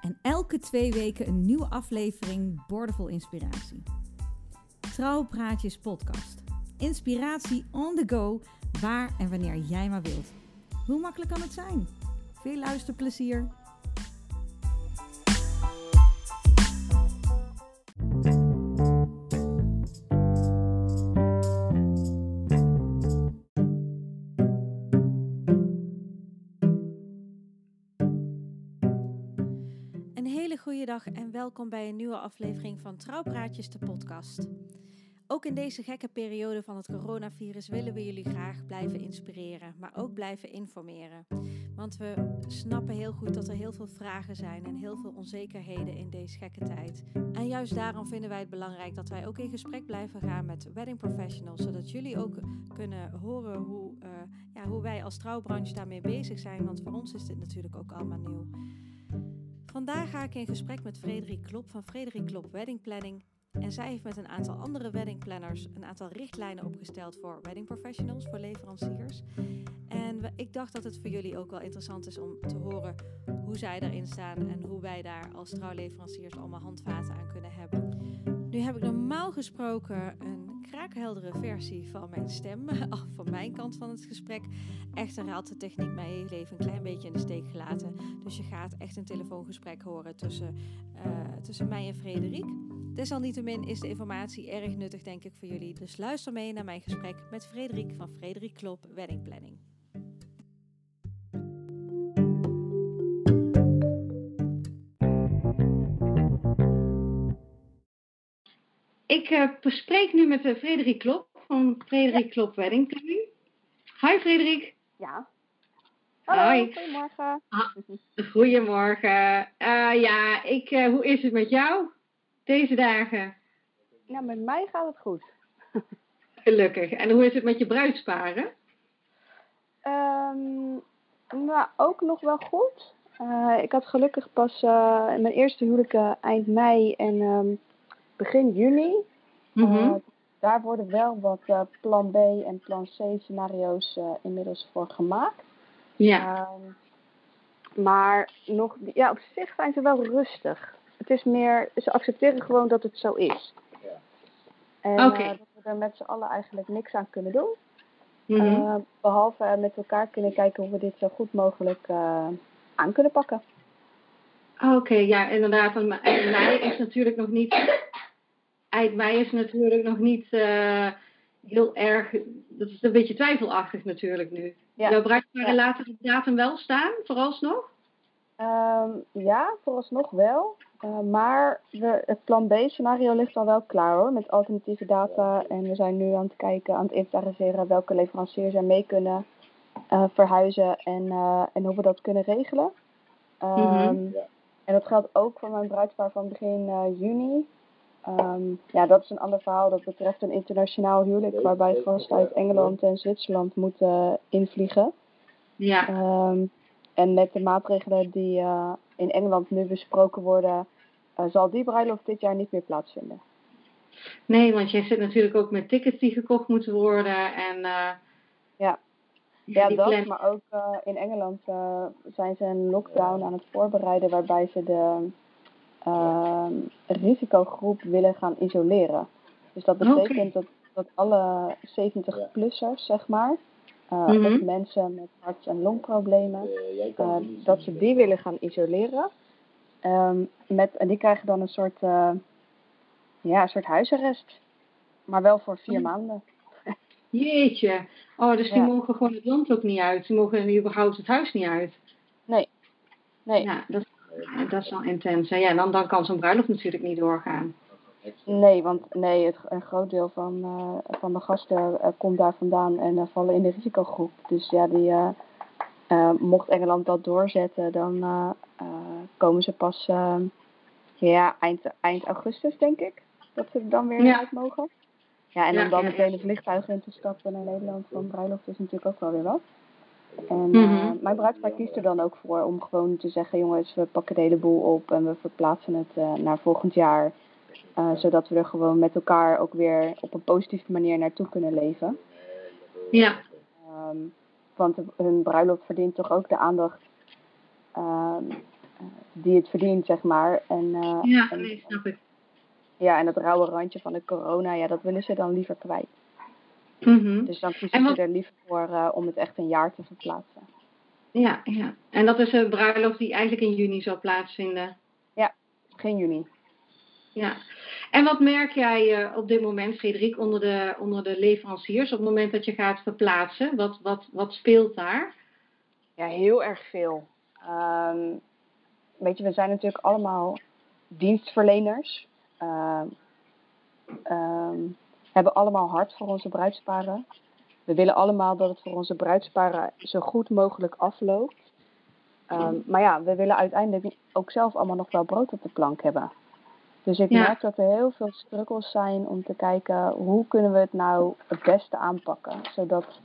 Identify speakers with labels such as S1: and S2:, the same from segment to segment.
S1: En elke twee weken een nieuwe aflevering Boordevol Inspiratie. Trouwpraatjes podcast. Inspiratie on the go, waar en wanneer jij maar wilt. Hoe makkelijk kan het zijn? Veel luisterplezier! En welkom bij een nieuwe aflevering van Trouwpraatjes, de podcast. Ook in deze gekke periode van het coronavirus willen we jullie graag blijven inspireren, maar ook blijven informeren. Want we snappen heel goed dat er heel veel vragen zijn en heel veel onzekerheden in deze gekke tijd. En juist daarom vinden wij het belangrijk dat wij ook in gesprek blijven gaan met wedding professionals, zodat jullie ook kunnen horen hoe, uh, ja, hoe wij als trouwbranche daarmee bezig zijn. Want voor ons is dit natuurlijk ook allemaal nieuw. Vandaag ga ik in gesprek met Frederik Klop van Frederik Klop Wedding Planning. En zij heeft met een aantal andere weddingplanners een aantal richtlijnen opgesteld voor wedding professionals, voor leveranciers. En ik dacht dat het voor jullie ook wel interessant is om te horen hoe zij daarin staan en hoe wij daar als trouwleveranciers allemaal handvaten aan kunnen hebben. Nu heb ik normaal gesproken kraakheldere versie van mijn stem, van mijn kant van het gesprek. Echter had de techniek mij even een klein beetje in de steek gelaten. Dus je gaat echt een telefoongesprek horen tussen, uh, tussen mij en Frederik. Desalniettemin is de informatie erg nuttig, denk ik, voor jullie. Dus luister mee naar mijn gesprek met Frederik van Frederik Klop Wedding Planning. Ik uh, bespreek nu met uh, Frederik Klop van Frederik ja. Klop Wedding Planning. Hi Frederik.
S2: Ja. Hallo,
S1: Hoi.
S2: goedemorgen.
S1: Ah, goedemorgen. Uh, ja, ik, hoe is het met jou deze dagen?
S2: Nou, met mij gaat het goed.
S1: Gelukkig. En hoe is het met je bruidsparen?
S2: Um, nou, ook nog wel goed. ik had gelukkig pas mijn eerste huwelijk eind mei en um, begin juni.
S1: Mm -hmm.
S2: uh, daar worden wel wat uh, plan B en plan C scenario's uh, inmiddels voor gemaakt.
S1: Ja.
S2: maar nog, ja, op zich zijn ze wel rustig. Het is meer, ze accepteren gewoon dat het zo is.
S1: Ja.
S2: En
S1: okay.
S2: dat we er met z'n allen eigenlijk niks aan kunnen doen.
S1: Mm -hmm.
S2: behalve met elkaar kunnen kijken hoe we dit zo goed mogelijk aan kunnen pakken.
S1: Oké, okay, ja, inderdaad. En mei is natuurlijk nog niet eind mei is natuurlijk nog niet uh, heel erg. Dat is een beetje twijfelachtig natuurlijk nu.
S2: Ja.
S1: Jouw bruidsparen
S2: ja.
S1: laten de datum wel staan, vooralsnog?
S2: Um, ja, vooralsnog wel. Uh, maar we, het plan B-scenario ligt al wel klaar hoor, met alternatieve data. En we zijn nu aan het kijken, aan het inventariseren welke leveranciers er mee kunnen uh, verhuizen en, en hoe we dat kunnen regelen. Um,
S1: mm -hmm.
S2: En dat geldt ook voor mijn bruidspaar van begin juni. Um, ja, dat is een ander verhaal. Dat betreft een internationaal huwelijk waarbij gasten uit Engeland en Zwitserland moeten invliegen.
S1: Ja.
S2: Um, en met de maatregelen die uh, in Engeland nu besproken worden, uh, zal die bruiloft dit jaar niet meer plaatsvinden.
S1: Nee, want jij zit natuurlijk ook met tickets die gekocht moeten worden en... Uh,
S2: ja. Ja, dat, plan... maar ook in Engeland zijn ze een lockdown aan het voorbereiden waarbij ze de risicogroep willen gaan isoleren. Dus dat betekent
S1: okay.
S2: dat, dat alle 70-plussers, zeg maar, uh,
S1: mm -hmm.
S2: of mensen met hart- en longproblemen, uh, dat ze die willen gaan isoleren. Um, met, en die krijgen dan een soort, ja, een soort huisarrest. Maar wel voor vier
S1: oh.
S2: maanden.
S1: Jeetje. Oh, dus die mogen gewoon het land ook niet uit. Die mogen überhaupt het huis niet uit.
S2: Nee. Nee.
S1: Ja, dat dat is wel intens. Ja, dan, dan kan zo'n bruiloft natuurlijk niet doorgaan.
S2: Nee, want nee, het, een groot deel van, uh, van de gasten uh, komt daar vandaan en uh, vallen in de risicogroep. Dus ja, die, mocht Engeland dat doorzetten, dan komen ze pas Ja, eind, eind augustus denk ik. Dat ze er dan weer
S3: Ja.
S2: uit mogen. Ja, en
S3: Ja,
S2: om dan meteen
S3: ja.
S2: de vliegtuigen in te stappen naar Nederland van bruiloft is natuurlijk ook wel weer wat. En
S3: Mhm.
S2: eh, mijn bruidspaar kiest er dan ook voor om gewoon te zeggen, jongens, we pakken de hele boel op en we verplaatsen het eh, naar volgend jaar. Eh, zodat we er gewoon met elkaar ook weer op een positieve manier naartoe kunnen leven.
S3: Ja,
S2: Ehm, want hun bruiloft verdient toch ook de aandacht ehm, eh, die het verdient, zeg maar. En, eh,
S3: ja,
S2: en,
S3: nee, snap ik.
S2: ja, en dat rauwe randje van de corona, ja, dat willen ze dan liever kwijt.
S3: Mhm.
S2: Dus dan
S3: En
S2: kiezen
S3: wat-
S2: ze er liever voor eh, om het echt een jaar te verplaatsen.
S3: Ja, ja. En dat is een bruiloft die eigenlijk in juni zal plaatsvinden.
S2: Geen juni.
S3: Ja. En wat merk jij eh, op dit moment, Frederik, onder de, onder de leveranciers op het moment dat je gaat verplaatsen? Wat, wat, wat speelt daar?
S2: Ja, heel erg veel. Ehm, weet je, we zijn natuurlijk allemaal dienstverleners. Ehm, hebben allemaal hart voor onze bruidsparen. We willen allemaal dat het voor onze bruidsparen zo goed mogelijk afloopt. Ehm, maar ja, we willen uiteindelijk ook zelf allemaal nog wel brood op de plank hebben. Dus ik
S3: Ja.
S2: merk dat er heel veel struggles zijn om te kijken hoe kunnen we het nou het beste aanpakken. Zodat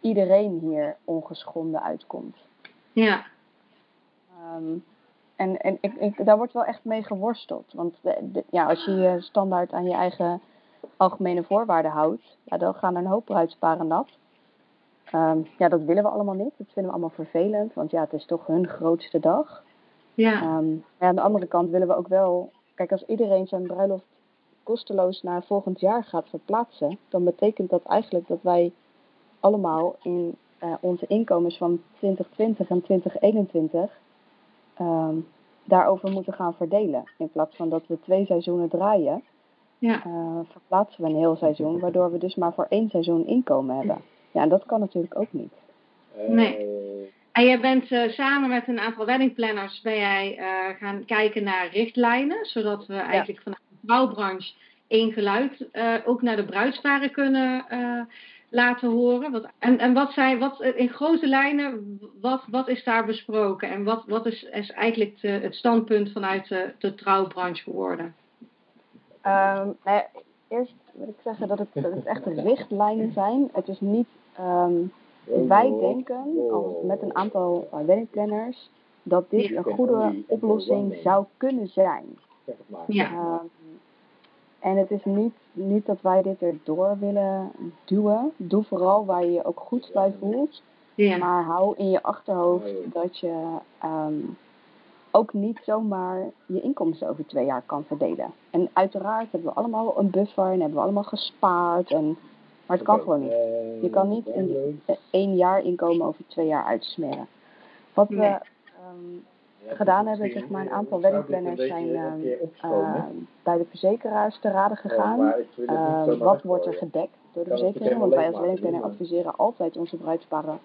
S2: iedereen hier ongeschonden uitkomt.
S3: Ja,
S2: Ehm, en en ik, ik, daar wordt wel echt mee geworsteld. Want de, de- ja, als je je standaard aan je eigen algemene voorwaarden houdt, ja, dan gaan er een hoop bruidsparen nat. Ehm, ja, dat willen we allemaal niet. Dat vinden we allemaal vervelend, want ja, het is toch hun grootste dag.
S3: ja,
S2: maar aan de andere kant willen we ook wel, kijk, als iedereen zijn bruiloft kosteloos naar volgend jaar gaat verplaatsen, dan betekent dat eigenlijk dat wij allemaal in eh, onze inkomens van 2020 en 2021 ehm, daarover moeten gaan verdelen. In plaats van dat we twee seizoenen draaien,
S3: ja.
S2: eh, verplaatsen we een heel seizoen, waardoor we dus maar voor één seizoen inkomen hebben. Ja, en dat kan natuurlijk ook niet.
S3: Nee. En jij bent eh, samen met een aantal weddingplanners ben jij eh, gaan kijken naar richtlijnen, zodat we eigenlijk vanuit de bouwbranche één geluid eh, ook naar de bruidsparen kunnen eh, laten horen. Wat, en en wat zijn, wat, eh, in grote lijnen, wat, wat is daar besproken en wat, wat is, is eigenlijk de- het standpunt vanuit de, de trouwbranche geworden?
S2: Ehm, nou ja, eerst wil ik zeggen dat het, dat het echt richtlijnen zijn. Het is niet. ehm, wij denken als met een aantal uh, weddingplanners dat dit een goede oplossing zou kunnen zijn.
S3: Ja,
S2: Ehm, en het is niet, niet dat wij dit erdoor willen duwen. Doe vooral waar je je ook goed bij voelt.
S3: ja,
S2: Maar hou in je achterhoofd dat je ook niet zomaar je inkomsten over twee jaar kan verdelen. En uiteraard hebben we allemaal een buffer en hebben we allemaal gespaard. En, maar het kan gewoon niet. Je kan niet een, één jaar inkomen over twee jaar uitsmeren. Wat we ehm, gedaan hebben, zeg maar, een aantal weddingplanners zijn ehm, eh, bij de verzekeraars te raden gegaan. Eh, wat wordt er gedekt door de verzekering? Want wij als weddingplanner adviseren altijd onze bruidsparen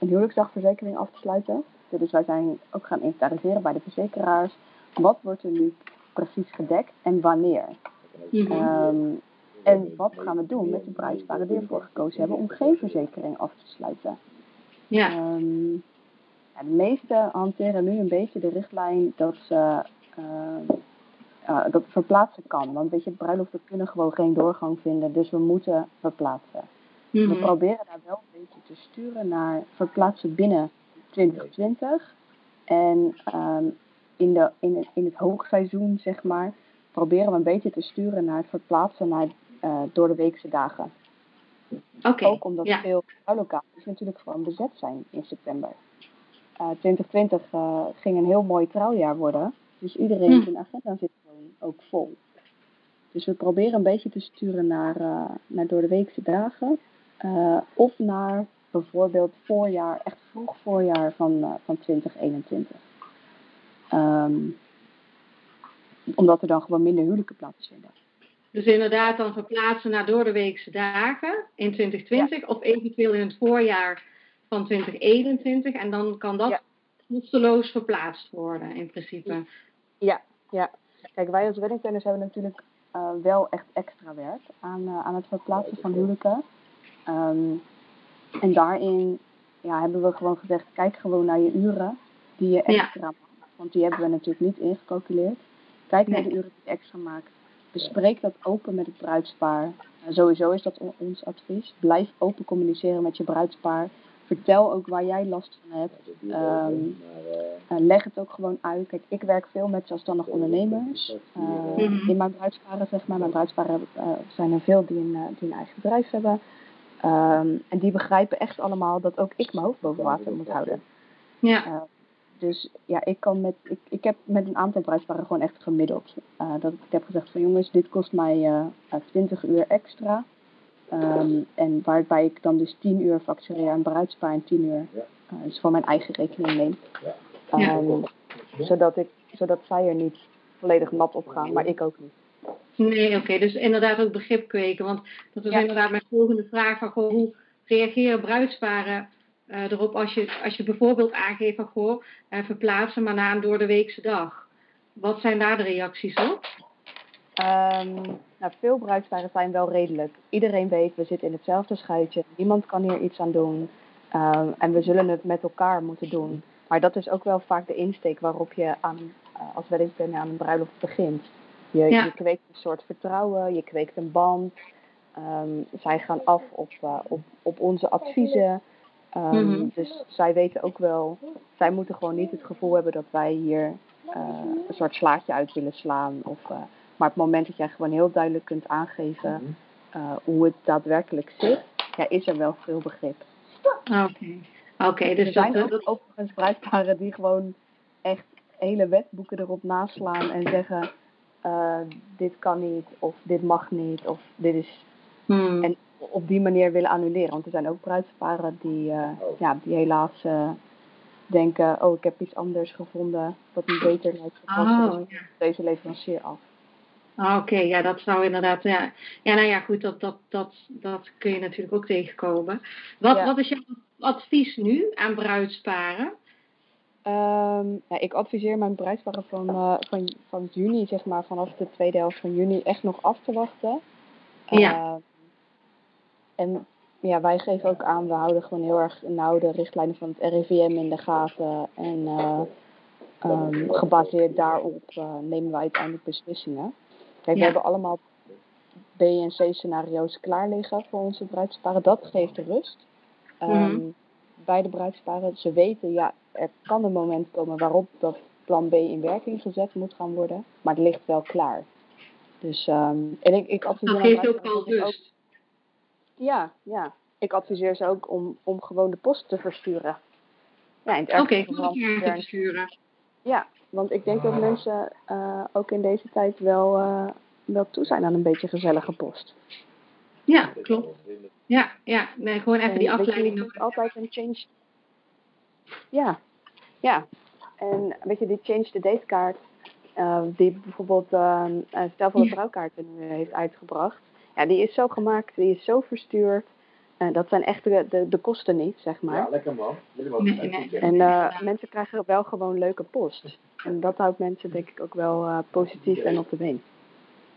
S2: een huwelijksdagverzekering af te sluiten. Dus wij zijn ook gaan inventariseren bij de verzekeraars. Wat wordt er nu precies gedekt en wanneer?
S3: Mhm.
S2: Ehm, en wat gaan we doen met de bruidsparen die ervoor gekozen hebben om geen verzekering af te sluiten?
S3: ja,
S2: Ehm, de meesten hanteren nu een beetje de richtlijn dat ze ehm, eh, dat verplaatsen kan. Want weet je, bruiloften kunnen gewoon geen doorgang vinden, dus we moeten verplaatsen. We
S3: Mhm.
S2: proberen daar wel een beetje te sturen naar verplaatsen binnen 2020. En ehm, in, de, in, het, in het hoogseizoen, zeg maar, proberen we een beetje te sturen naar het verplaatsen naar eh, door de weekse dagen.
S3: Oké,
S2: Ook omdat
S3: ja,
S2: veel trouwlocaties natuurlijk gewoon bezet zijn in september. Eh 2020 eh, ging een heel mooi trouwjaar worden. Dus iedereen
S3: Hm.
S2: zijn agenda zit gewoon ook vol. Dus we proberen een beetje te sturen naar, eh, naar door de weekse dagen. eh, of naar bijvoorbeeld voorjaar, echt vroeg voorjaar van, eh, van 2021. Ehm, omdat er dan gewoon minder huwelijken plaatsvinden.
S3: Dus inderdaad dan verplaatsen naar doordeweekse dagen in 2020 of eventueel in het voorjaar van 2021. En dan kan dat
S2: Ja.
S3: kosteloos verplaatst worden in principe.
S2: Ja, ja. Kijk, wij als weddingplanners hebben natuurlijk eh, wel echt extra werk aan, eh, aan het verplaatsen van huwelijken. Ehm, en daarin ja, hebben we gewoon gezegd, kijk gewoon naar je uren die je
S3: Ja.
S2: extra maakt. Want die hebben we natuurlijk niet ingecalculeerd. Kijk naar de uren die je extra maakt. Bespreek dat open met het bruidspaar. sowieso is dat ons advies. Blijf open communiceren met je bruidspaar. Vertel ook waar jij last van hebt. Um, leg het ook gewoon uit. Kijk, ik werk veel met zelfstandig ondernemers. Uh, in mijn bruidsparen, zeg maar. Mijn bruidsparen uh, zijn er veel die een, die een eigen bedrijf hebben. Um, en die begrijpen echt allemaal dat ook ik mijn hoofd boven water moet houden.
S3: Ja.
S2: dus ja, ik kan met, ik, ik heb met een aantal bruidsparen gewoon echt gemiddeld. dat ik heb gezegd van jongens, dit kost mij 20 uur extra. Um, en waarbij ik dan dus 10 uur factureer aan bruidspaar en 10 uur uh, dus voor mijn eigen rekening neem. Um, zodat, ik, zodat zij er niet volledig nat op gaan, maar ik ook niet.
S3: Nee, oké. Dus inderdaad ook begrip kweken. Want dat is inderdaad mijn volgende vraag. Van, goh, hoe reageren bruidsparen uh, erop als je, als je bijvoorbeeld aangeeft van goh, uh, verplaatsen maar na een door de weekse dag? Wat zijn daar de reacties op?
S2: Um, nou, veel bruidsparen zijn wel redelijk. Iedereen weet, we zitten in hetzelfde schuitje. Niemand kan hier iets aan doen. Um, en we zullen het met elkaar moeten doen. Maar dat is ook wel vaak de insteek waarop je aan, uh, als weddingplanner aan een bruiloft begint. Je, ja. je kweekt een soort vertrouwen, je kweekt een band. Um, zij gaan af op, uh, op, op onze adviezen. Um, mm-hmm. Dus zij weten ook wel, zij moeten gewoon niet het gevoel hebben dat wij hier uh, een soort slaatje uit willen slaan. Of, maar op het moment dat jij gewoon heel duidelijk kunt aangeven uh, hoe het daadwerkelijk zit, ja, is er wel veel begrip.
S3: Oké. Oké, okay, dus
S2: er zijn dat, ook overigens bruidsparen die gewoon echt hele wetboeken erop naslaan en zeggen uh, dit kan niet of dit mag niet of dit is hmm. en op die manier willen annuleren. Want er zijn ook bruidsparen die, uh, ja, die helaas uh, denken, oh ik heb iets anders gevonden wat me beter lijkt gepast. Oh, dus deze leverancier af.
S3: Ah, Oké, okay, ja, dat zou inderdaad. Ja, ja nou ja, goed, dat, dat, dat, dat kun je natuurlijk ook tegenkomen. Wat, ja. wat is jouw advies nu aan bruidsparen?
S2: Um, ja, ik adviseer mijn bruidsparen van, uh, van, van juni, zeg maar, vanaf de tweede helft van juni, echt nog af te wachten.
S3: Ja. Uh,
S2: en ja, wij geven ook aan, we houden gewoon heel erg nauw de richtlijnen van het RIVM in de gaten. En uh, um, gebaseerd daarop nemen wij uiteindelijk beslissingen. Kijk, we hebben allemaal B en C scenario's klaar liggen voor onze bruidsparen. Dat geeft rust. Um. Bij de bruidsparen, ze weten, ja, er kan een moment komen waarop dat plan B in werking gezet moet gaan worden. Maar het ligt wel klaar. Dus, um, en ik, ik adviseer...
S3: Dat geeft ook wel rust.
S2: Ja, ja. Ik adviseer ze ook om, om gewoon de post te versturen.
S3: Ja, Oké, okay, te versturen.
S2: Ja, want ik denk dat mensen uh, ook in deze tijd wel, uh, wel toe zijn aan een beetje gezellige post.
S3: Ja, klopt. Ja, ja. Nee, gewoon even en, die afleiding
S2: doen. altijd een change. Ja, ja. En weet je, die change the date kaart, uh, die bijvoorbeeld uh, Stel van de Brouwkaarten nu heeft uitgebracht. Ja, die is zo gemaakt, die is zo verstuurd. Uh, dat zijn echt de, de, de, kosten niet, zeg maar.
S4: Ja, lekker man.
S2: Nee, nee. En uh, mensen krijgen wel gewoon leuke post. En dat houdt mensen denk ik ook wel uh, positief en op de been.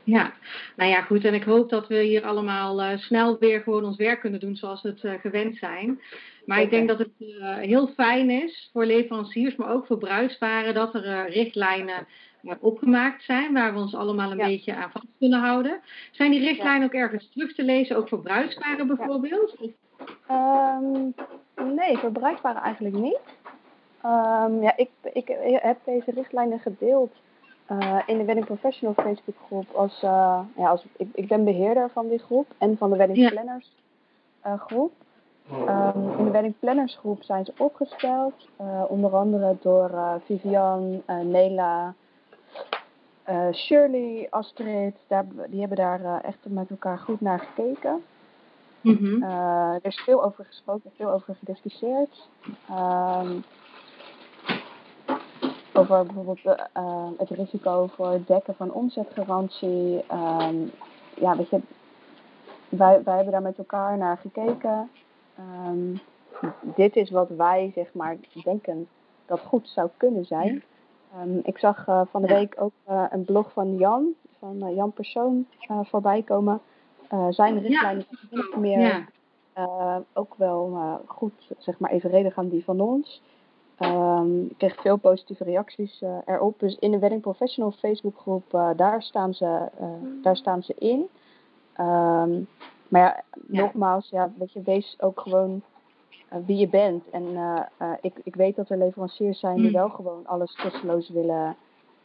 S3: Ja, nou ja, goed. En ik hoop dat we hier allemaal snel weer gewoon ons werk kunnen doen zoals we het gewend zijn. Maar okay. ik denk dat het heel fijn is voor leveranciers, maar ook voor bruidsparen, dat er richtlijnen opgemaakt zijn, waar we ons allemaal een ja. beetje aan vast kunnen houden. Zijn die richtlijnen ook ergens terug te lezen, ook voor bruidsparen bijvoorbeeld?
S2: Um, nee, voor bruidsparen eigenlijk niet. Um, ja, ik, ik heb deze richtlijnen gedeeld uh, in de Wedding Professional Facebook groep. Als, uh, ja, als, ik, ik ben beheerder van die groep en van de Wedding Planners uh, groep. Um, in de Wedding Planners groep zijn ze opgesteld, onder andere door Vivian, Nela, uh, Shirley, Astrid, daar, die hebben daar uh, echt met elkaar goed naar gekeken.
S3: Mm -hmm.
S2: uh, er is veel over gesproken, veel over gediscussieerd. Um, over bijvoorbeeld het risico voor het dekken van omzetgarantie. Um, ja, weet je, wij, wij hebben daar met elkaar naar gekeken. Um, dit is wat wij, zeg maar, denken dat goed zou kunnen zijn. Um, ik zag uh, van de week ook uh, een blog van Jan, van Jan Persoon, voorbij komen. zijn richtlijnen niet meer ja. ook wel goed, zeg maar, evenredig aan die van ons. Um, ik kreeg veel positieve reacties uh, erop. Dus in de Wedding Professional Facebookgroep, uh, daar, staan ze, uh, daar staan ze in. Um, maar ja, ja, nogmaals, ja, weet je, wees ook gewoon wie je bent. En ik, ik weet dat er leveranciers zijn die mm. wel gewoon alles kosteloos willen,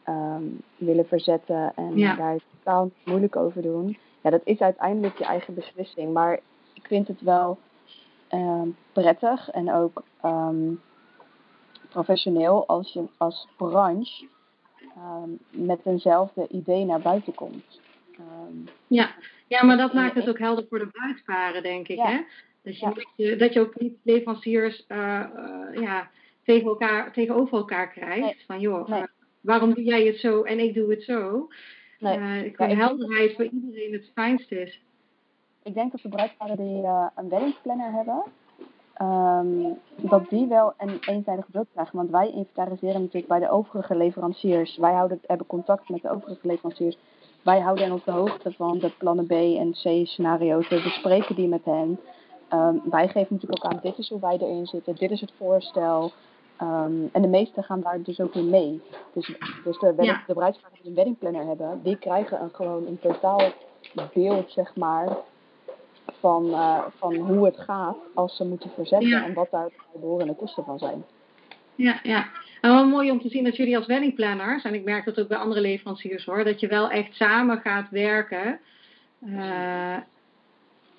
S2: um, willen verzetten en ja. daar totaal moeilijk over doen. Ja, dat is uiteindelijk je eigen beslissing. Maar ik vind het wel prettig en ook professioneel als je als branche um, met eenzelfde idee naar buiten komt.
S3: Um, ja. ja, maar dat maakt het ook helder voor de bruidsparen, denk ik. Hè? Dus je, ja. dat je ook niet leveranciers uh, uh, ja, tegen elkaar, tegenover elkaar krijgt. Nee. Van joh, nee. uh, waarom doe jij het zo en ik doe het zo? Nee. ik vind helderheid voor iedereen het fijnste is.
S2: Ik denk dat de bruidsparen die een weddingsplanner hebben, um, dat die wel een eenzijdige beeld krijgen. Want wij inventariseren natuurlijk bij de overige leveranciers. Wij houden, hebben contact met de overige leveranciers. Wij houden hen op de hoogte van de plannen B en C scenario's. We bespreken die met hen. Um, wij geven natuurlijk ook aan, dit is hoe wij erin zitten, dit is het voorstel. Um, en de meesten gaan daar dus ook in mee. Dus, dus de, ja. de die een weddingplanner hebben, die krijgen een, gewoon een totaal beeld, zeg maar, van, uh, van hoe het gaat als ze moeten verzetten en wat daar de behorende kosten van zijn.
S3: Ja, ja. En wel mooi om te zien dat jullie als weddingplanners, en ik merk dat ook bij andere leveranciers hoor, dat je wel echt samen gaat werken. Uh,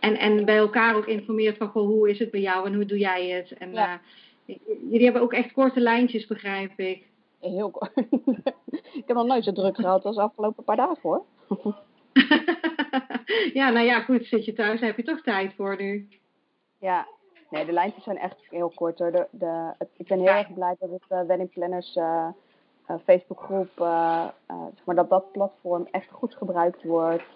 S3: en, en bij elkaar ook informeert van goh, hoe is het bij jou en hoe doe jij het. En ja. uh, jullie hebben ook echt korte lijntjes, begrijp ik.
S2: Heel kort. ik heb nog nooit zo druk gehad als de afgelopen paar dagen hoor.
S3: ja, nou ja, goed, zit je thuis, heb je toch tijd voor nu.
S2: Ja, nee, de lijntjes zijn echt heel kort hoor. De, de, ik ben heel erg blij dat het uh, Wedding Planners uh, uh, Facebookgroep, zeg maar dat dat platform echt goed gebruikt wordt.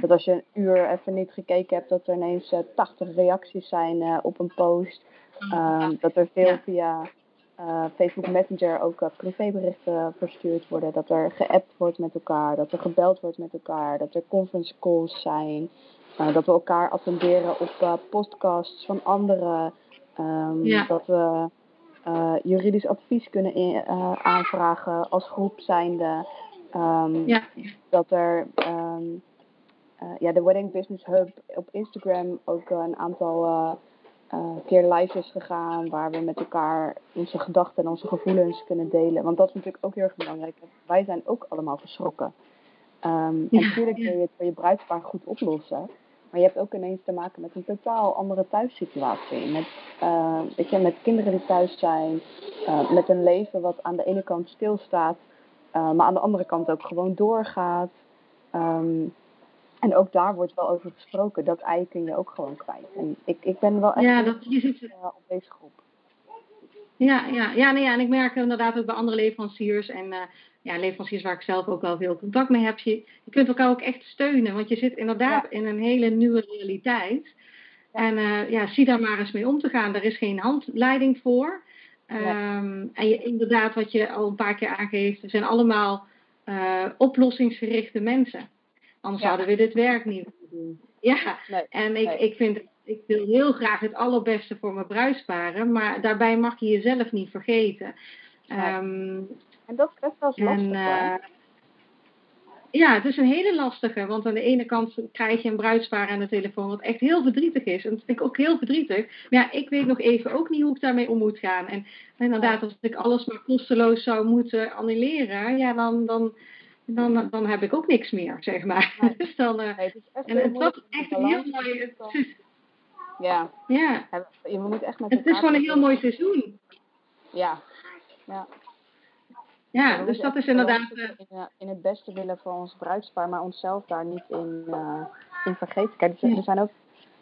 S2: Dat als je een uur even niet gekeken hebt, dat er ineens 80 reacties zijn op een post. Ehm, dat er veel via uh, Facebook Messenger ook uh, privéberichten verstuurd worden. Dat er geappt wordt met elkaar, dat er gebeld wordt met elkaar, dat er conference calls zijn. Uh, dat we elkaar attenderen op podcasts van anderen. Um, ja. Dat we juridisch advies kunnen in, aanvragen als groep zijnde. Um, ja. Dat er um, ja, de Wedding Business Hub op Instagram ook een aantal uh, keer live is gegaan, waar we met elkaar onze gedachten en onze gevoelens kunnen delen. Want dat is natuurlijk ook heel erg belangrijk. Wij zijn ook allemaal geschrokken. Um, ja, en natuurlijk wil je het voor je bruidspaar goed oplossen. Maar je hebt ook ineens te maken met een totaal andere thuissituatie. Met, uh, weet je, met kinderen die thuis zijn. Uh, met een leven wat aan de ene kant stilstaat. maar aan de andere kant ook gewoon doorgaat. Um, en ook daar wordt wel over gesproken. Dat ei kun je ook gewoon kwijt. En ik, ik ben wel echt
S3: ja, dat, je ziet,
S2: uh, op deze groep.
S3: Ja, ja, ja, nee, ja, en ik merk inderdaad ook bij andere leveranciers en uh, ja, leveranciers waar ik zelf ook wel veel contact mee heb. Je, je kunt elkaar ook echt steunen, want je zit inderdaad ja. in een hele nieuwe realiteit. Ja. En uh, ja, zie daar maar eens mee om te gaan. Er is geen handleiding voor. Um, en je, inderdaad, wat je al een paar keer aangeeft, er zijn allemaal uh, oplossingsgerichte mensen. Anders ja. zouden we dit werk niet doen. Ja, nee, en ik, nee. ik vind, ik wil heel graag het allerbeste voor mijn bruidsparen, maar daarbij mag je jezelf niet vergeten.
S2: Nee. Um, en dat is best wel lastig. En, uh,
S3: ja, het is een hele lastige, want aan de ene kant krijg je een bruidspaar aan de telefoon wat echt heel verdrietig is. En dat vind ik ook heel verdrietig. Maar ja, ik weet nog even ook niet hoe ik daarmee om moet gaan. En inderdaad, als ik alles maar kosteloos zou moeten annuleren, ja, dan, dan, dan, dan heb ik ook niks meer, zeg maar. Nee. dus dan, uh, nee, het is echt en het was echt een heel mooi...
S2: Ja.
S3: ja.
S2: Je moet echt met
S3: het is gewoon een heel mooi seizoen.
S2: Ja. Ja.
S3: Ja, dus dat is inderdaad...
S2: In, uh, in, het beste willen voor ons bruidspaar, maar onszelf daar niet in, uh, in vergeten. Kijk, er zijn ook...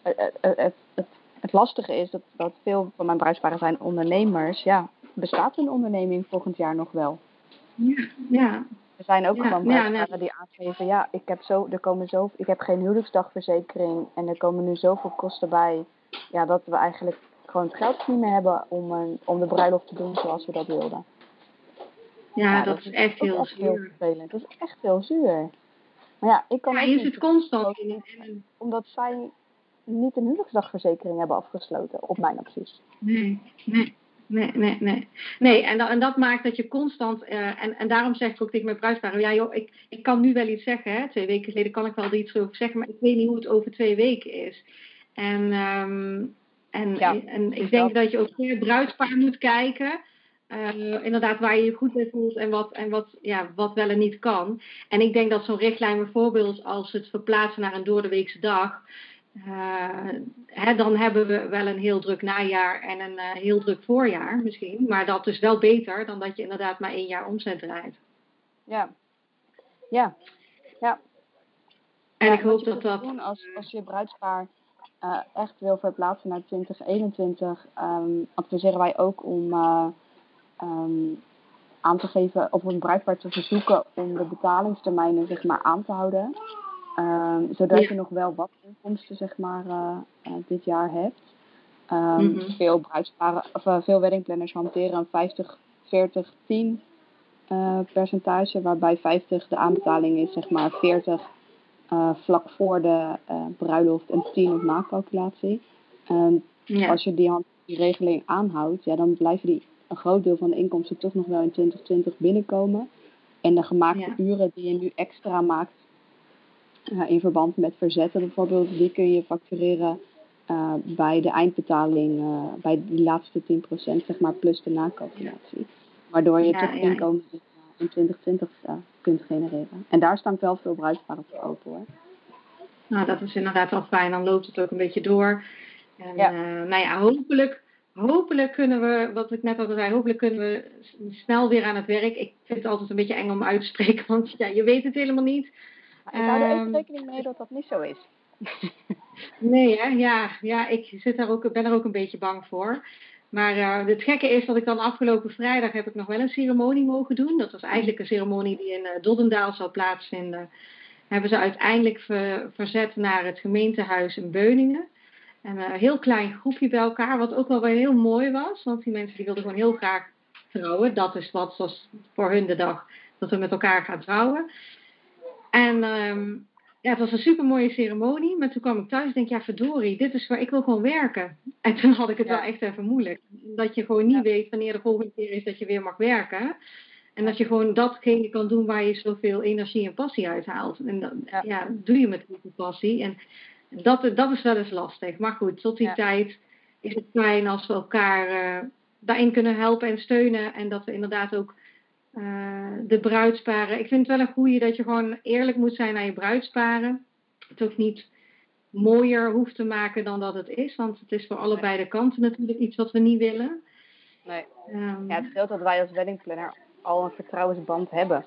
S2: Het, het, het, het lastige is dat, dat veel van mijn bruidsparen zijn ondernemers. Ja, bestaat een onderneming volgend jaar nog wel?
S3: Ja, ja.
S2: Er zijn ook ja, gewoon ja, die aangeven, ja, ik heb, zo, er komen zo, ik heb geen huwelijksdagverzekering en er komen nu zoveel kosten bij. Ja, dat we eigenlijk gewoon het geld niet meer hebben om, een, om de bruiloft te doen zoals we dat wilden.
S3: Ja, ja dat, dat, is echt heel echt zuur. Heel
S2: vervelend. Dat is echt heel zuur. Maar ja, ik kan
S3: ja, je zit constant in, in
S2: Omdat zij niet een huwelijksdagverzekering hebben afgesloten, op mijn advies.
S3: Nee, nee. Nee, nee, nee. Nee, en, dat, en dat maakt dat je constant, uh, en, en daarom zeg ik ook tegen mijn bruidsparen, ja joh, ik, ik kan nu wel iets zeggen, hè. twee weken geleden kan ik wel iets over zeggen, maar ik weet niet hoe het over twee weken is. En, um, en, ja, en ik denk dat je ook per bruidspaar moet kijken, uh, inderdaad waar je je goed bij voelt en, wat, en wat, ja, wat wel en niet kan. En ik denk dat zo'n richtlijn bijvoorbeeld als het verplaatsen naar een doordeweekse dag, hè, dan hebben we wel een heel druk najaar en een uh, heel druk voorjaar misschien. Maar dat is wel beter dan dat je inderdaad maar één jaar omzet draait.
S2: Ja, ja, ja.
S3: En ik hoop dat dat.
S2: Doen als, als je bruidspaar uh, echt wil verplaatsen naar 2021, um, adviseren wij ook om um, aan te geven, of een bruidpaar te verzoeken om de betalingstermijnen zeg maar aan te houden. Um, zodat je nog wel wat inkomsten zeg maar, uh, uh, dit jaar hebt. Um, mm -hmm. Veel bruidsparen, of uh, veel weddingplanners hanteren een 50, 40, 10 percentage, waarbij 50 de aanbetaling is, zeg maar 40 vlak voor de bruiloft en 10 op nakalculatie. En ja. als je die, die regeling aanhoudt, ja, dan blijven die een groot deel van de inkomsten toch nog wel in 2020 binnenkomen. En de gemaakte ja. uren die je nu extra maakt uh, in verband met verzetten bijvoorbeeld, die kun je factureren uh, bij de eindbetaling, uh, bij die laatste 10% zeg maar, plus de nakalculatie. Waardoor je ja, toch ja, inkomen in 2020 kunt genereren. En daar staan wel veel bruikbare voor open hoor.
S3: Nou, dat is inderdaad wel fijn. Dan loopt het ook een beetje door. En, nou ja, hopelijk hopelijk kunnen we, wat ik net al zei, hopelijk kunnen we snel weer aan het werk. Ik vind het altijd een beetje eng om uit te spreken, want ja, je weet het helemaal niet.
S2: Maar ik hou er even ehm, rekening mee dat dat niet zo is.
S3: nee, hè? Ja, ja, ik zit daar ook, ben er ook een beetje bang voor. Maar uh, het gekke is dat ik dan afgelopen vrijdag heb ik nog wel een ceremonie mogen doen. Dat was eigenlijk een ceremonie die in uh, Doddendaal zou plaatsvinden. Hebben ze uiteindelijk ver, verzet naar het gemeentehuis in Beuningen. En een heel klein groepje bij elkaar, wat ook wel weer heel mooi was. Want die mensen die wilden gewoon heel graag trouwen. Dat is wat was voor hun de dag dat we met elkaar gaan trouwen. En um, ja, het was een super mooie ceremonie. Maar toen kwam ik thuis en denk, ja verdorie, dit is waar ik wil gewoon werken. En toen had ik het ja. wel echt even moeilijk. Dat je gewoon niet ja. weet wanneer de volgende keer is dat je weer mag werken. En dat je gewoon datgene kan doen waar je zoveel energie en passie uit haalt. En dat ja. doe je met heel passie. En dat, dat is wel eens lastig. Maar goed, tot die tijd is het fijn als we elkaar uh, daarin kunnen helpen en steunen. En dat we inderdaad ook uh, de bruidsparen. Ik vind het wel een goede dat je gewoon eerlijk moet zijn naar je bruidsparen. Het ook niet mooier hoeft te maken dan dat het is. Want het is voor allebei de kanten natuurlijk iets wat we niet willen.
S2: Nee. Um, ja, het scheelt dat wij als weddingplanner al een vertrouwensband hebben.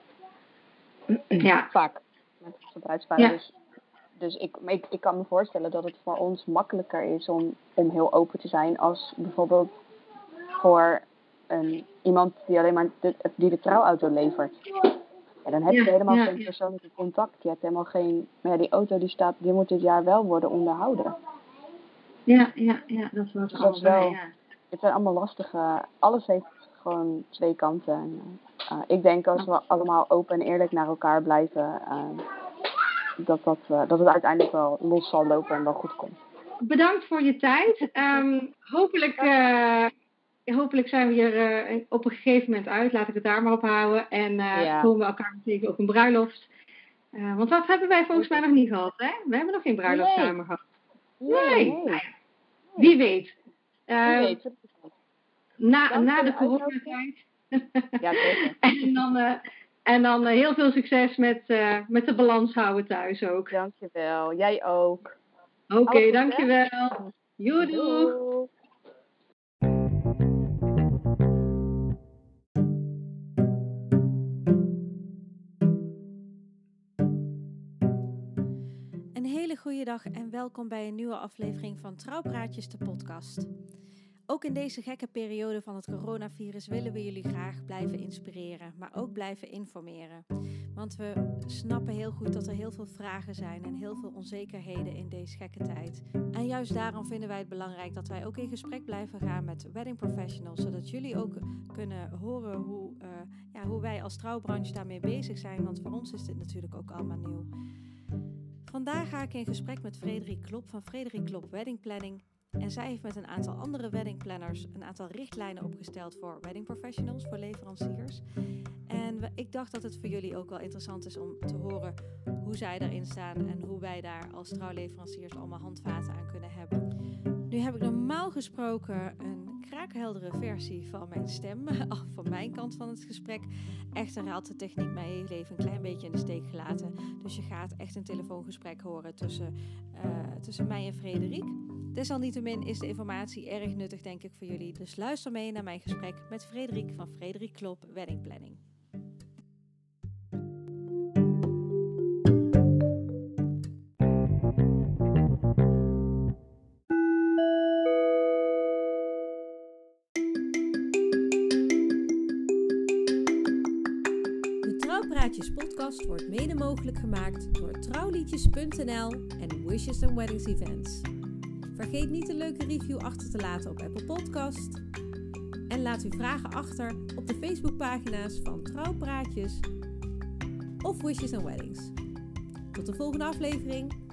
S3: Ja.
S2: Vaak. Met onze bruidsparen. Ja. Dus, dus ik, ik, ik kan me voorstellen dat het voor ons makkelijker is om, om heel open te zijn als bijvoorbeeld voor een, iemand die alleen maar de, die de trouwauto levert. En dan heb je ja, helemaal ja, geen persoonlijke contact. Je hebt helemaal geen. Maar ja, die auto die staat, die moet dit jaar wel worden onderhouden.
S3: Ja, ja, ja, dat was dus wel, ja.
S2: Het zijn allemaal lastige. Alles heeft gewoon twee kanten. En, uh, ik denk als we allemaal open en eerlijk naar elkaar blijven, uh, dat, dat, uh, dat het uiteindelijk wel los zal lopen en wel goed komt.
S3: Bedankt voor je tijd. Um, hopelijk hopelijk zijn we hier uh, op een gegeven moment uit. Laat ik het daar maar op houden. En uh, ja. komen we elkaar tegen op een bruiloft. Uh, want dat hebben wij volgens mij nog niet gehad, hè? We hebben nog geen bruiloft nee. samen gehad.
S2: Nee. nee.
S3: nee. Wie weet.
S2: Wie weet.
S3: Na, na de coronatijd.
S2: ja, zeker.
S3: en dan, en dan heel veel succes met, met de balans houden thuis ook.
S2: Dankjewel. Jij ook.
S3: Oké, okay, dankjewel. Joedoe.
S1: Goeiedag en welkom bij een nieuwe aflevering van Trouwpraatjes, de podcast. Ook in deze gekke periode van het coronavirus willen we jullie graag blijven inspireren, maar ook blijven informeren. Want we snappen heel goed dat er heel veel vragen zijn en heel veel onzekerheden in deze gekke tijd. En juist daarom vinden wij het belangrijk dat wij ook in gesprek blijven gaan met wedding professionals, zodat jullie ook kunnen horen hoe, uh, ja, hoe wij als trouwbranche daarmee bezig zijn. Want voor ons is dit natuurlijk ook allemaal nieuw. Vandaag ga ik in gesprek met Frederik Klop van Frederik Klop Wedding Planning. En zij heeft met een aantal andere weddingplanners een aantal richtlijnen opgesteld voor wedding professionals, voor leveranciers. En ik dacht dat het voor jullie ook wel interessant is om te horen hoe zij daarin staan en hoe wij daar als trouwleveranciers allemaal handvaten aan kunnen hebben. Nu heb ik normaal gesproken een kraakheldere versie van mijn stem, van mijn kant van het gesprek. Echter had de techniek mij even een klein beetje in de steek gelaten. Dus je gaat echt een telefoongesprek horen tussen, uh, tussen mij en Frederik. Desalniettemin is de informatie erg nuttig, denk ik, voor jullie. Dus luister mee naar mijn gesprek met Frederik van Frederik Klop Wedding Planning. Door trouwliedjes.nl en Wishes and Weddings Events. Vergeet niet een leuke review achter te laten op Apple Podcast. En laat uw vragen achter op de Facebookpagina's van Trouwpraatjes of Wishes and Weddings. Tot de volgende aflevering.